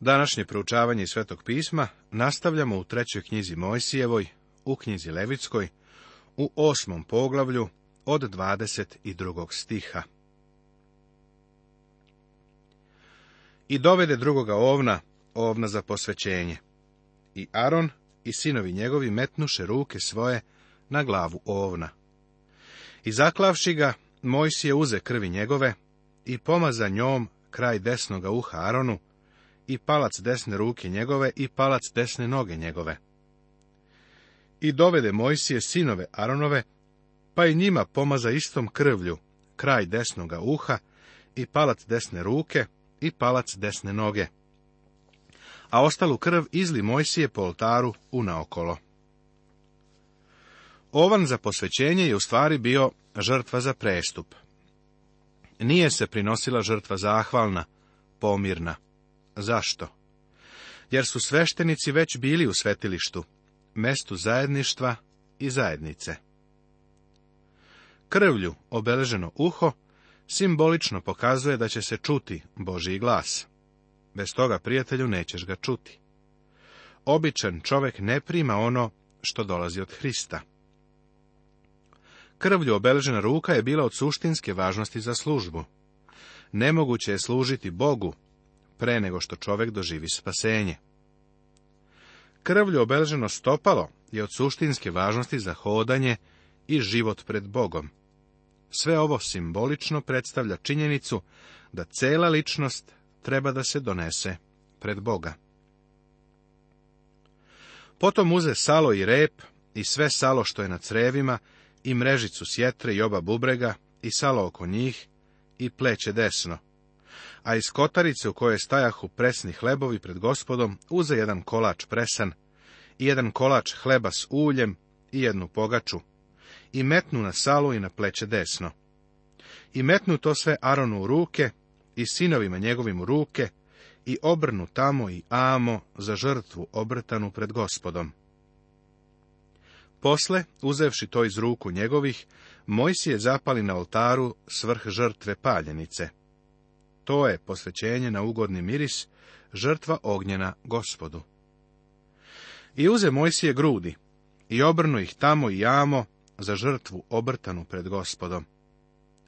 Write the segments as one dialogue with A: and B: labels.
A: Današnje proučavanje Svetog pisma nastavljamo u trećoj knjizi Mojsijevoj, u knjizi Levitskoj, u osmom poglavlju od 22. stiha. I dovede drugoga ovna, ovna za posvećenje. I Aron i sinovi njegovi metnuše ruke svoje na glavu ovna. I zaklavši ga, Mojsije uze krvi njegove i pomaza njom kraj desnoga uha Aronu, i palac desne ruke njegove i palac desne noge njegove. I dovede Mojsije sinove Aronove, pa i njima pomaza istom krvlju, kraj desnoga uha i palac desne ruke i palac desne noge. A ostalu krv izli Mojsije po oltaru unaokolo. Ovan za posvećenje je u stvari bio žrtva za prestup. Nije se prinosila žrtva zahvalna, pomirna. Zašto? Jer su sveštenici već bili u svetilištu, mestu zajedništva i zajednice. Krvlju obeleženo uho simbolično pokazuje da će se čuti Božiji glas. Bez toga, prijatelju, nećeš ga čuti. Običan čovek ne prima ono što dolazi od Hrista. Krvlju obeležena ruka je bila od suštinske važnosti za službu. Nemoguće je služiti Bogu pre nego što čovjek doživi spasenje. Krvlju obeleženo stopalo je od suštinske važnosti za hodanje i život pred Bogom. Sve ovo simbolično predstavlja činjenicu da cela ličnost treba da se donese pred Boga. Potom uze salo i rep i sve salo što je na crevima i mrežicu sjetre i oba bubrega i salo oko njih i pleće desno a iz kotarice u kojoj stajahu presni hlebovi pred gospodom uze jedan kolač presan i jedan kolač hleba s uljem i jednu pogaču i metnu na salu i na pleće desno. I metnu to sve Aronu u ruke i sinovima njegovim u ruke i obrnu tamo i amo za žrtvu obrtanu pred gospodom. Posle, uzevši to iz ruku njegovih, Mojsije zapali na oltaru svrh žrtve paljenice. To je posvećenje na ugodni miris, žrtva ognjena gospodu. I uze Mojsije grudi i obrnu ih tamo i jamo za žrtvu obrtanu pred gospodom.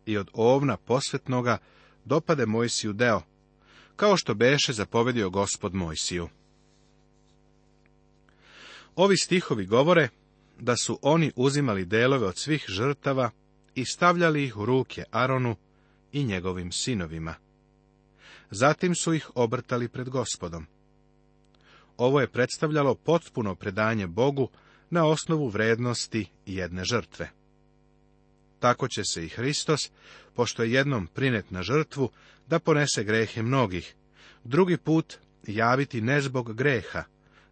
A: I od ovna posvetnoga dopade Mojsiju deo, kao što beše zapovedio gospod Mojsiju. Ovi stihovi govore da su oni uzimali delove od svih žrtava i stavljali ih u ruke Aronu i njegovim sinovima. Zatim su ih obrtali pred gospodom. Ovo je predstavljalo potpuno predanje Bogu na osnovu vrednosti jedne žrtve. Tako će se i Hristos, pošto je jednom prinet na žrtvu, da ponese grehe mnogih, drugi put javiti ne zbog greha,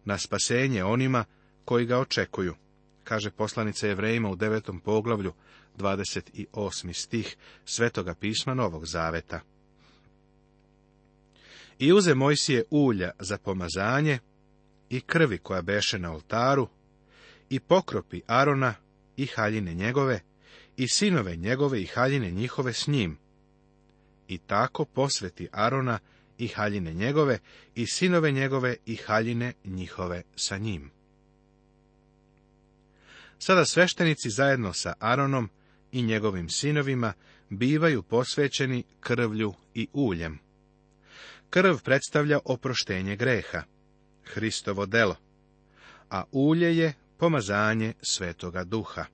A: na spasenje onima koji ga očekuju, kaže poslanica Jevrejima u devetom poglavlju, 28. stih Svetoga pisma Novog Zaveta. I uze Mojsije ulja za pomazanje i krvi koja beše na oltaru, i pokropi Arona i haljine njegove, i sinove njegove i haljine njihove s njim. I tako posveti Arona i haljine njegove, i sinove njegove i haljine njihove sa njim. Sada sveštenici zajedno sa Aronom i njegovim sinovima bivaju posvećeni krvlju i uljem. Krv predstavlja oproštenje greha, Hristovo delo, a ulje je pomazanje svetoga duha.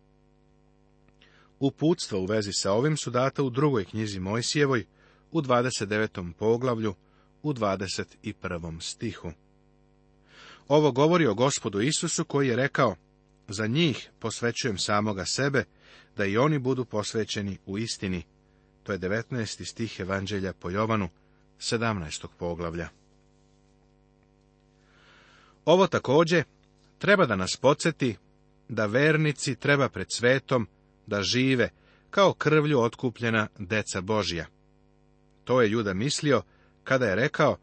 A: Uputstva u vezi sa ovim su data u drugoj knjizi Mojsijevoj, u 29. poglavlju, u 21. stihu. Ovo govori o gospodu Isusu koji je rekao, za njih posvećujem samoga sebe, da i oni budu posvećeni u istini. To je 19. stih Evanđelja po Jovanu, 17. poglavlja. Ovo također treba da nas podsjeti da vernici treba pred svetom da žive kao krvlju otkupljena deca Božja. To je Juda mislio kada je rekao,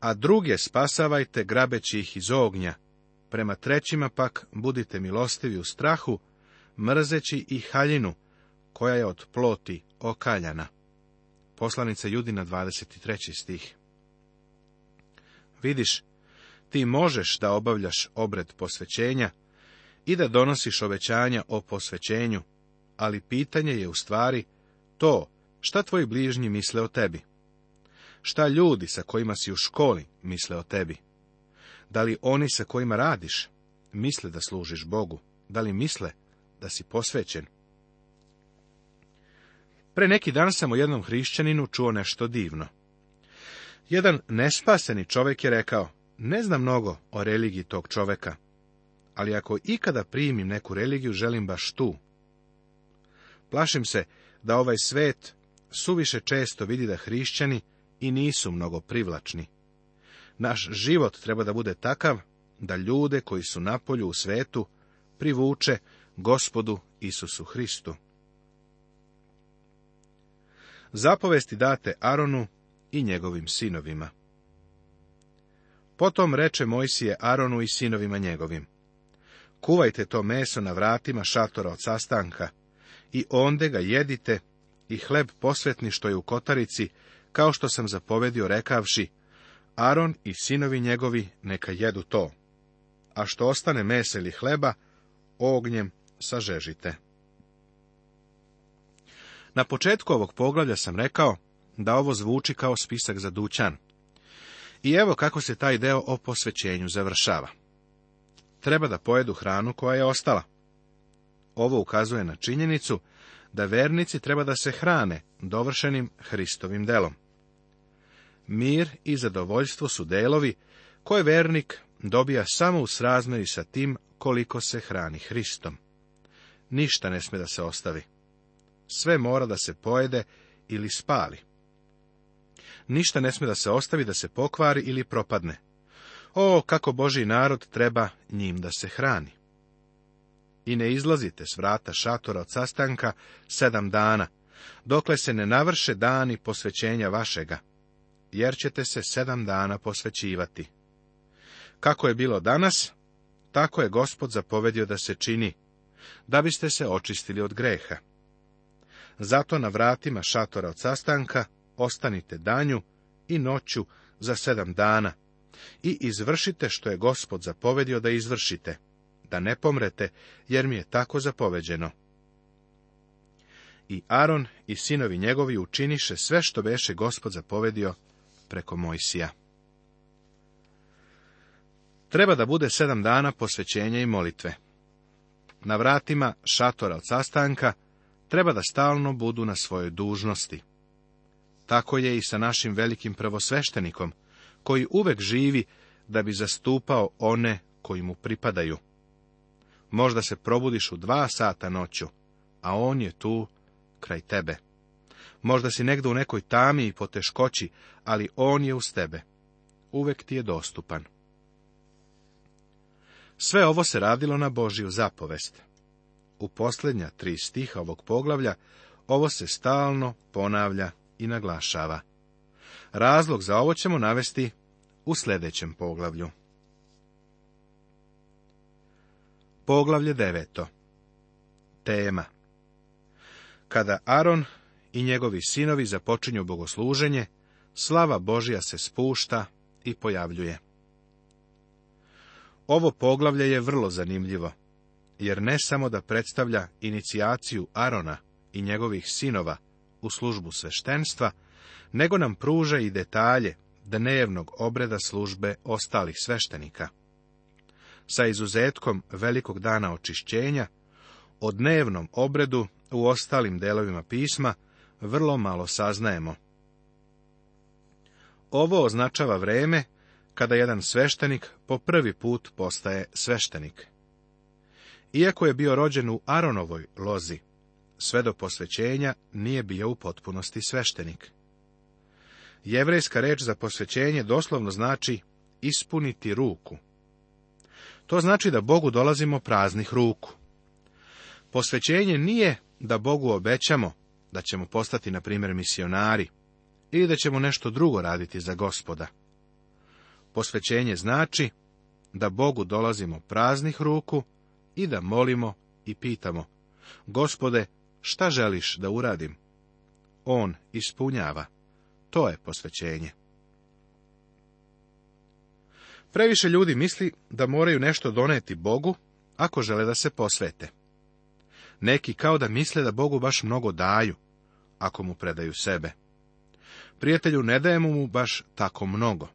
A: a druge spasavajte grabeći ih iz ognja, prema trećima pak budite milostivi u strahu, mrzeći i haljinu, koja je od ploti okaljana. Poslanica Judina 23. stih. Vidiš, ti možeš da obavljaš obred posvećenja i da donosiš obećanja o posvećenju, ali pitanje je u stvari to šta tvoji bližnji misle o tebi. Šta ljudi sa kojima si u školi misle o tebi? Da li oni sa kojima radiš misle da služiš Bogu? Da li misle da si posvećen? Pre neki dan sam u jednom hrišćaninu čuo nešto divno. Jedan nespaseni čovek je rekao, ne znam mnogo o religiji tog čoveka, ali ako ikada primim neku religiju, želim baš tu. Plašim se da ovaj svet suviše često vidi da hrišćani i nisu mnogo privlačni. Naš život treba da bude takav da ljude koji su na polju u svetu privuče gospodu Isusu Hristu zapovesti date Aronu i njegovim sinovima. Potom reče Mojsije Aronu i sinovima njegovim. Kuvajte to meso na vratima šatora od sastanka i onde ga jedite i hleb posvetni što je u kotarici, kao što sam zapovedio rekavši, Aron i sinovi njegovi neka jedu to, a što ostane mese ili hleba, ognjem sažežite. Na početku ovog poglavlja sam rekao da ovo zvuči kao spisak za dućan. I evo kako se taj deo o posvećenju završava. Treba da pojedu hranu koja je ostala. Ovo ukazuje na činjenicu da vernici treba da se hrane dovršenim Hristovim delom. Mir i zadovoljstvo su delovi koje vernik dobija samo u srazmeri sa tim koliko se hrani Hristom. Ništa ne sme da se ostavi sve mora da se pojede ili spali. Ništa ne sme da se ostavi da se pokvari ili propadne. O, kako Boži narod treba njim da se hrani. I ne izlazite s vrata šatora od sastanka sedam dana, dokle se ne navrše dani posvećenja vašega, jer ćete se sedam dana posvećivati. Kako je bilo danas, tako je gospod zapovedio da se čini, da biste se očistili od greha. Zato na vratima šatora od sastanka ostanite danju i noću za sedam dana i izvršite što je gospod zapovedio da izvršite, da ne pomrete, jer mi je tako zapoveđeno. I Aron i sinovi njegovi učiniše sve što veše gospod zapovedio preko Mojsija. Treba da bude sedam dana posvećenja i molitve. Na vratima šatora od sastanka treba da stalno budu na svojoj dužnosti. Tako je i sa našim velikim prvosveštenikom, koji uvek živi da bi zastupao one koji mu pripadaju. Možda se probudiš u dva sata noću, a on je tu kraj tebe. Možda si negdje u nekoj tami i poteškoći, ali on je uz tebe. Uvek ti je dostupan. Sve ovo se radilo na Božiju zapovest u posljednja tri stiha ovog poglavlja, ovo se stalno ponavlja i naglašava. Razlog za ovo ćemo navesti u sljedećem poglavlju. Poglavlje deveto. Tema Kada Aron i njegovi sinovi započinju bogosluženje, slava Božja se spušta i pojavljuje. Ovo poglavlje je vrlo zanimljivo jer ne samo da predstavlja inicijaciju Arona i njegovih sinova u službu sveštenstva, nego nam pruža i detalje dnevnog obreda službe ostalih sveštenika. Sa izuzetkom velikog dana očišćenja, o dnevnom obredu u ostalim delovima pisma vrlo malo saznajemo. Ovo označava vreme kada jedan sveštenik po prvi put postaje sveštenik. Iako je bio rođen u Aronovoj lozi, sve do posvećenja nije bio u potpunosti sveštenik. Jevrejska reč za posvećenje doslovno znači ispuniti ruku. To znači da Bogu dolazimo praznih ruku. Posvećenje nije da Bogu obećamo da ćemo postati, na primjer, misionari ili da ćemo nešto drugo raditi za gospoda. Posvećenje znači da Bogu dolazimo praznih ruku i da molimo i pitamo, gospode, šta želiš da uradim? On ispunjava. To je posvećenje. Previše ljudi misli da moraju nešto doneti Bogu ako žele da se posvete. Neki kao da misle da Bogu baš mnogo daju, ako mu predaju sebe. Prijatelju, ne dajemo mu baš tako mnogo.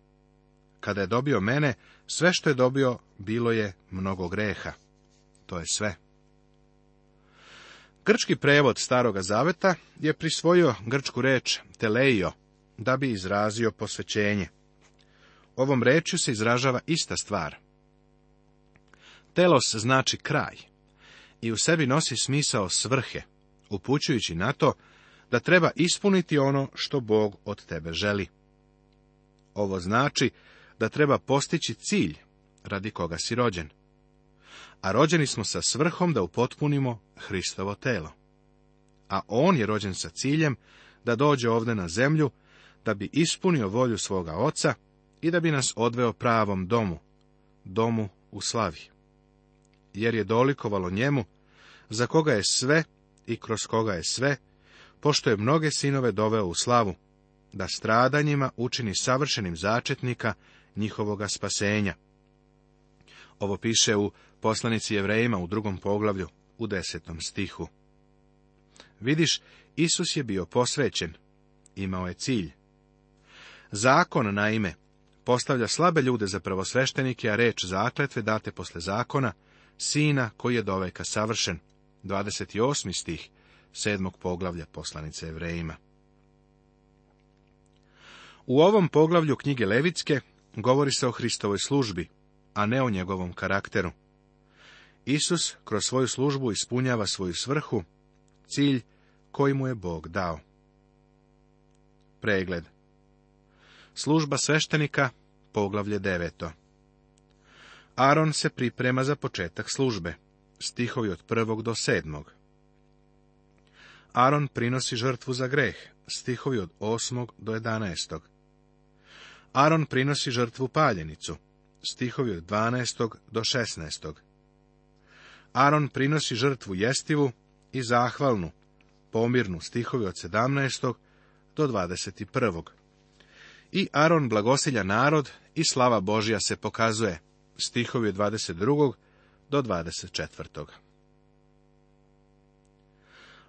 A: Kada je dobio mene, sve što je dobio, bilo je mnogo greha. To je sve. Grčki prevod Staroga zaveta je prisvojio grčku reč teleio da bi izrazio posvećenje. Ovom rečju se izražava ista stvar. Telos znači kraj i u sebi nosi smisao svrhe, upućujući na to da treba ispuniti ono što Bog od tebe želi. Ovo znači da treba postići cilj radi koga si rođen a rođeni smo sa svrhom da upotpunimo Hristovo telo. A on je rođen sa ciljem da dođe ovdje na zemlju, da bi ispunio volju svoga oca i da bi nas odveo pravom domu, domu u slavi. Jer je dolikovalo njemu, za koga je sve i kroz koga je sve, pošto je mnoge sinove doveo u slavu, da stradanjima učini savršenim začetnika njihovoga spasenja. Ovo piše u poslanici Jevrejima u drugom poglavlju, u desetom stihu. Vidiš, Isus je bio posvećen. Imao je cilj. Zakon, naime, postavlja slabe ljude za prvosveštenike, a reč zakletve date posle zakona, sina koji je doveka savršen. 28. stih, sedmog poglavlja poslanice Evrejima. U ovom poglavlju knjige Levitske govori se o Hristovoj službi, a ne o njegovom karakteru. Isus kroz svoju službu ispunjava svoju svrhu, cilj koji mu je Bog dao. Pregled Služba sveštenika, poglavlje deveto Aron se priprema za početak službe, stihovi od prvog do sedmog. Aron prinosi žrtvu za greh, stihovi od osmog do jedanestog. Aron prinosi žrtvu paljenicu, stihovi od 12. do 16. Aron prinosi žrtvu jestivu i zahvalnu, pomirnu stihovi od 17. do 21. I Aron blagosilja narod i slava Božja se pokazuje, stihovi od 22. do 24.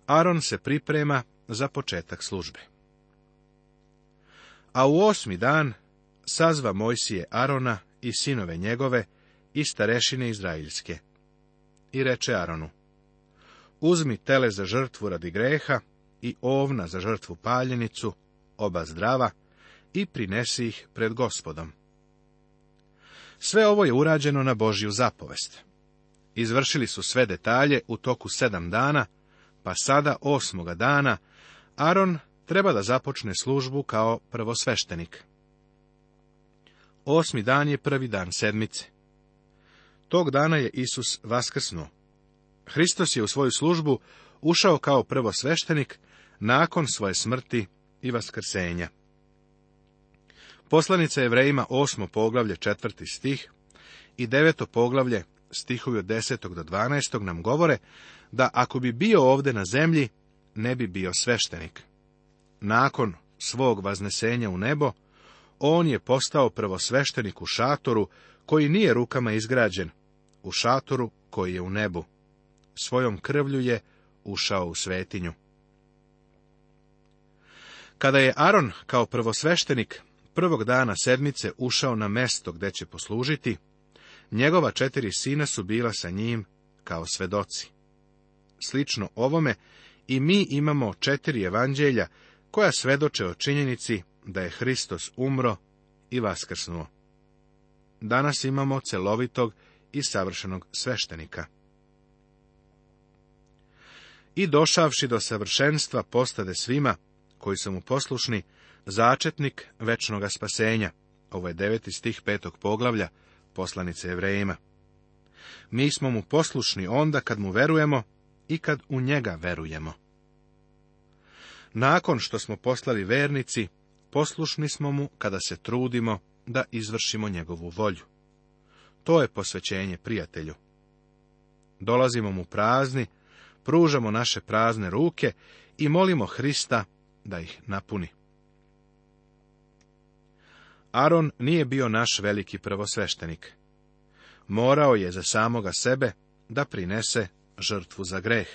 A: Aron se priprema za početak službe. A u osmi dan sazva Mojsije Arona i sinove njegove i starešine Izraeljske. I reče Aronu, uzmi tele za žrtvu radi greha i ovna za žrtvu paljenicu, oba zdrava, i prinesi ih pred gospodom. Sve ovo je urađeno na Božju zapovest. Izvršili su sve detalje u toku sedam dana, pa sada osmoga dana Aron treba da započne službu kao prvosveštenik. Osmi dan je prvi dan sedmice. Tog dana je Isus vaskrsnuo. Hristos je u svoju službu ušao kao prvo sveštenik nakon svoje smrti i vaskrsenja. Poslanica Evrejima osmo poglavlje četvrti stih i deveto poglavlje stihovi od 10. do 12. nam govore da ako bi bio ovde na zemlji, ne bi bio sveštenik. Nakon svog vaznesenja u nebo, on je postao prvosveštenik u šatoru koji nije rukama izgrađen, u šatoru koji je u nebu. Svojom krvlju je ušao u svetinju. Kada je Aron kao prvosveštenik prvog dana sedmice ušao na mesto gde će poslužiti, njegova četiri sina su bila sa njim kao svedoci. Slično ovome i mi imamo četiri evanđelja koja svedoče o činjenici da je Hristos umro i vaskrsnuo. Danas imamo celovitog i savršenog sveštenika. I došavši do savršenstva postade svima, koji su mu poslušni, začetnik večnoga spasenja. Ovo je deveti stih petog poglavlja, poslanice Evrejima. Mi smo mu poslušni onda kad mu verujemo i kad u njega verujemo. Nakon što smo poslali vernici, poslušni smo mu kada se trudimo da izvršimo njegovu volju. To je posvećenje prijatelju. Dolazimo mu prazni, pružamo naše prazne ruke i molimo Hrista da ih napuni. Aron nije bio naš veliki prvosveštenik. Morao je za samoga sebe da prinese žrtvu za greh.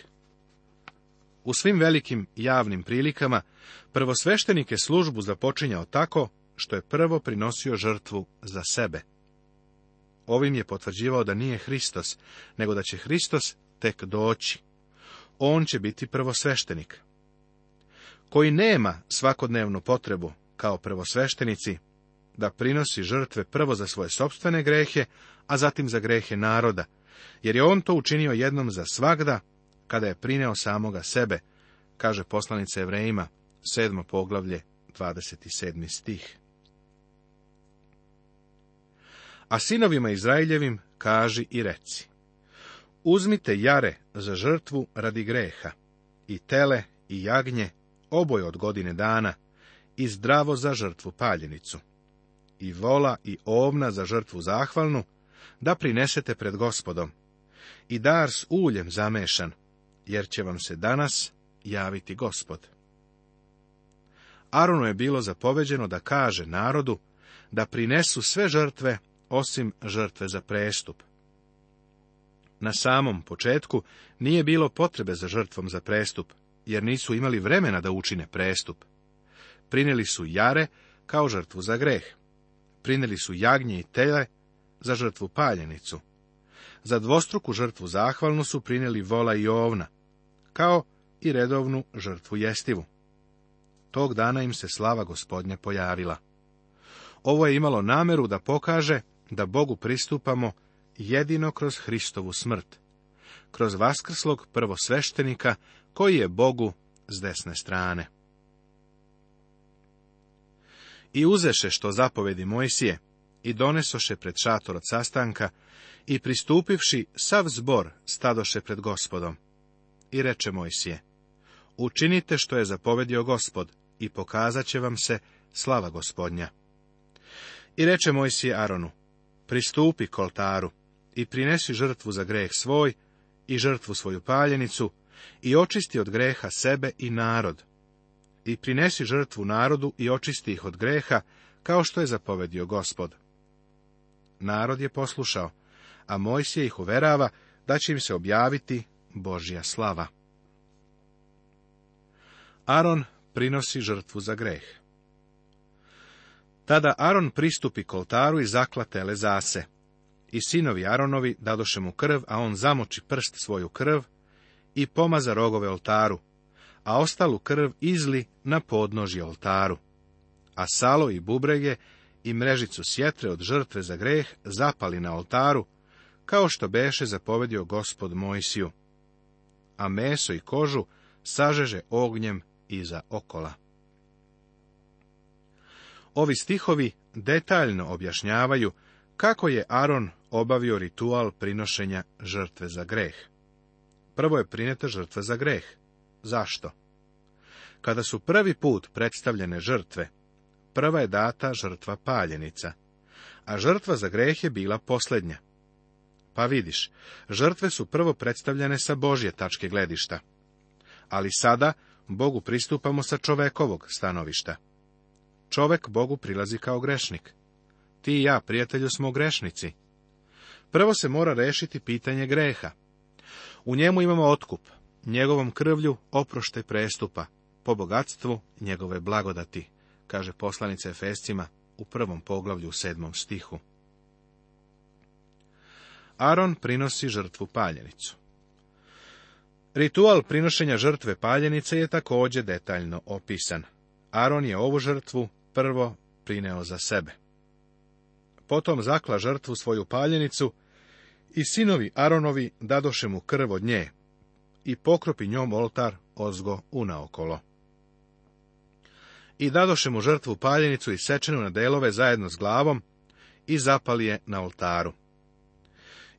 A: U svim velikim javnim prilikama prvosveštenik je službu započinjao tako što je prvo prinosio žrtvu za sebe. Ovim je potvrđivao da nije Hristos, nego da će Hristos tek doći. On će biti prvosveštenik. Koji nema svakodnevnu potrebu, kao prvosveštenici, da prinosi žrtve prvo za svoje sobstvene grehe, a zatim za grehe naroda, jer je on to učinio jednom za svagda kada je prineo samoga sebe, kaže poslanica Evrejima, sedmo poglavlje, 27. stih. A sinovima Izraeljevim kaži i reci, uzmite jare za žrtvu radi greha, i tele i jagnje, oboje od godine dana, i zdravo za žrtvu paljenicu, i vola i ovna za žrtvu zahvalnu, da prinesete pred gospodom, i dar s uljem zamešan, jer će vam se danas javiti gospod. Aronu je bilo zapoveđeno da kaže narodu da prinesu sve žrtve osim žrtve za prestup. Na samom početku nije bilo potrebe za žrtvom za prestup, jer nisu imali vremena da učine prestup. Prineli su jare kao žrtvu za greh. Prineli su jagnje i tele za žrtvu paljenicu za dvostruku žrtvu zahvalnu su prinijeli vola i ovna, kao i redovnu žrtvu jestivu. Tog dana im se slava gospodnje pojavila. Ovo je imalo nameru da pokaže da Bogu pristupamo jedino kroz Hristovu smrt, kroz vaskrslog prvosveštenika koji je Bogu s desne strane. I uzeše što zapovedi Mojsije, i donesoše pred šator od sastanka i pristupivši sav zbor stadoše pred gospodom. I reče Mojsije, učinite što je zapovedio gospod i pokazat će vam se slava gospodnja. I reče Mojsije Aronu, pristupi koltaru i prinesi žrtvu za greh svoj i žrtvu svoju paljenicu i očisti od greha sebe i narod. I prinesi žrtvu narodu i očisti ih od greha, kao što je zapovedio gospod narod je poslušao, a Mojsije ih uverava da će im se objaviti Božja slava. Aron prinosi žrtvu za greh. Tada Aron pristupi k oltaru i zakla zase. I sinovi Aronovi dadoše mu krv, a on zamoči prst svoju krv i pomaza rogove oltaru, a ostalu krv izli na podnožje oltaru. A salo i bubrege i mrežicu sjetre od žrtve za greh zapali na oltaru, kao što beše zapovedio gospod Mojsiju. A meso i kožu sažeže ognjem iza okola. Ovi stihovi detaljno objašnjavaju kako je Aron obavio ritual prinošenja žrtve za greh. Prvo je prineta žrtva za greh. Zašto? Kada su prvi put predstavljene žrtve, Prva je data žrtva paljenica, a žrtva za greh je bila posljednja. Pa vidiš, žrtve su prvo predstavljene sa Božje tačke gledišta. Ali sada Bogu pristupamo sa čovekovog stanovišta. Čovek Bogu prilazi kao grešnik. Ti i ja, prijatelju, smo grešnici. Prvo se mora rešiti pitanje greha. U njemu imamo otkup, njegovom krvlju oprošte prestupa, po bogatstvu njegove blagodati kaže poslanica Efescima u prvom poglavlju u sedmom stihu. Aron prinosi žrtvu paljenicu. Ritual prinošenja žrtve paljenice je također detaljno opisan. Aron je ovu žrtvu prvo prineo za sebe. Potom zakla žrtvu svoju paljenicu i sinovi Aronovi dadoše mu krv od nje i pokropi njom oltar ozgo unaokolo i dadoše mu žrtvu paljenicu i sečenu na delove zajedno s glavom i zapali je na oltaru.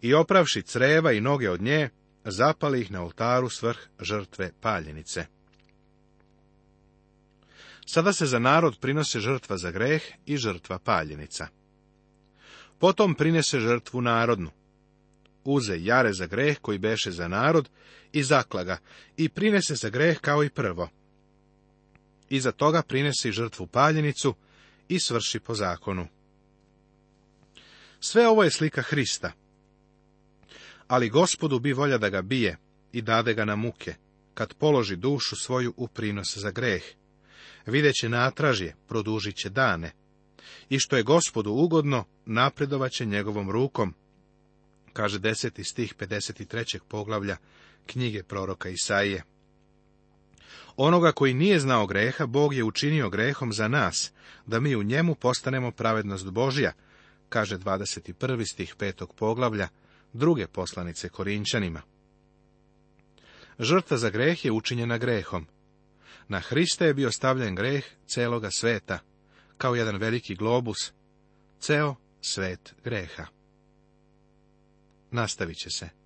A: I opravši creva i noge od nje, zapali ih na oltaru svrh žrtve paljenice. Sada se za narod prinose žrtva za greh i žrtva paljenica. Potom prinese žrtvu narodnu. Uze jare za greh koji beše za narod i zaklaga i prinese za greh kao i prvo, iza toga prinesi žrtvu paljenicu i svrši po zakonu. Sve ovo je slika Hrista. Ali gospodu bi volja da ga bije i dade ga na muke, kad položi dušu svoju u prinos za greh. Videće natražje, produžit će dane. I što je gospodu ugodno, napredovat će njegovom rukom, kaže deseti stih 53. poglavlja knjige proroka Isaije. Onoga koji nije znao greha, Bog je učinio grehom za nas, da mi u njemu postanemo pravednost Božja, kaže 21. stih petog poglavlja druge poslanice Korinčanima. Žrtva za greh je učinjena grehom. Na Hrista je bio stavljen greh celoga sveta, kao jedan veliki globus, ceo svet greha. Nastavit će se.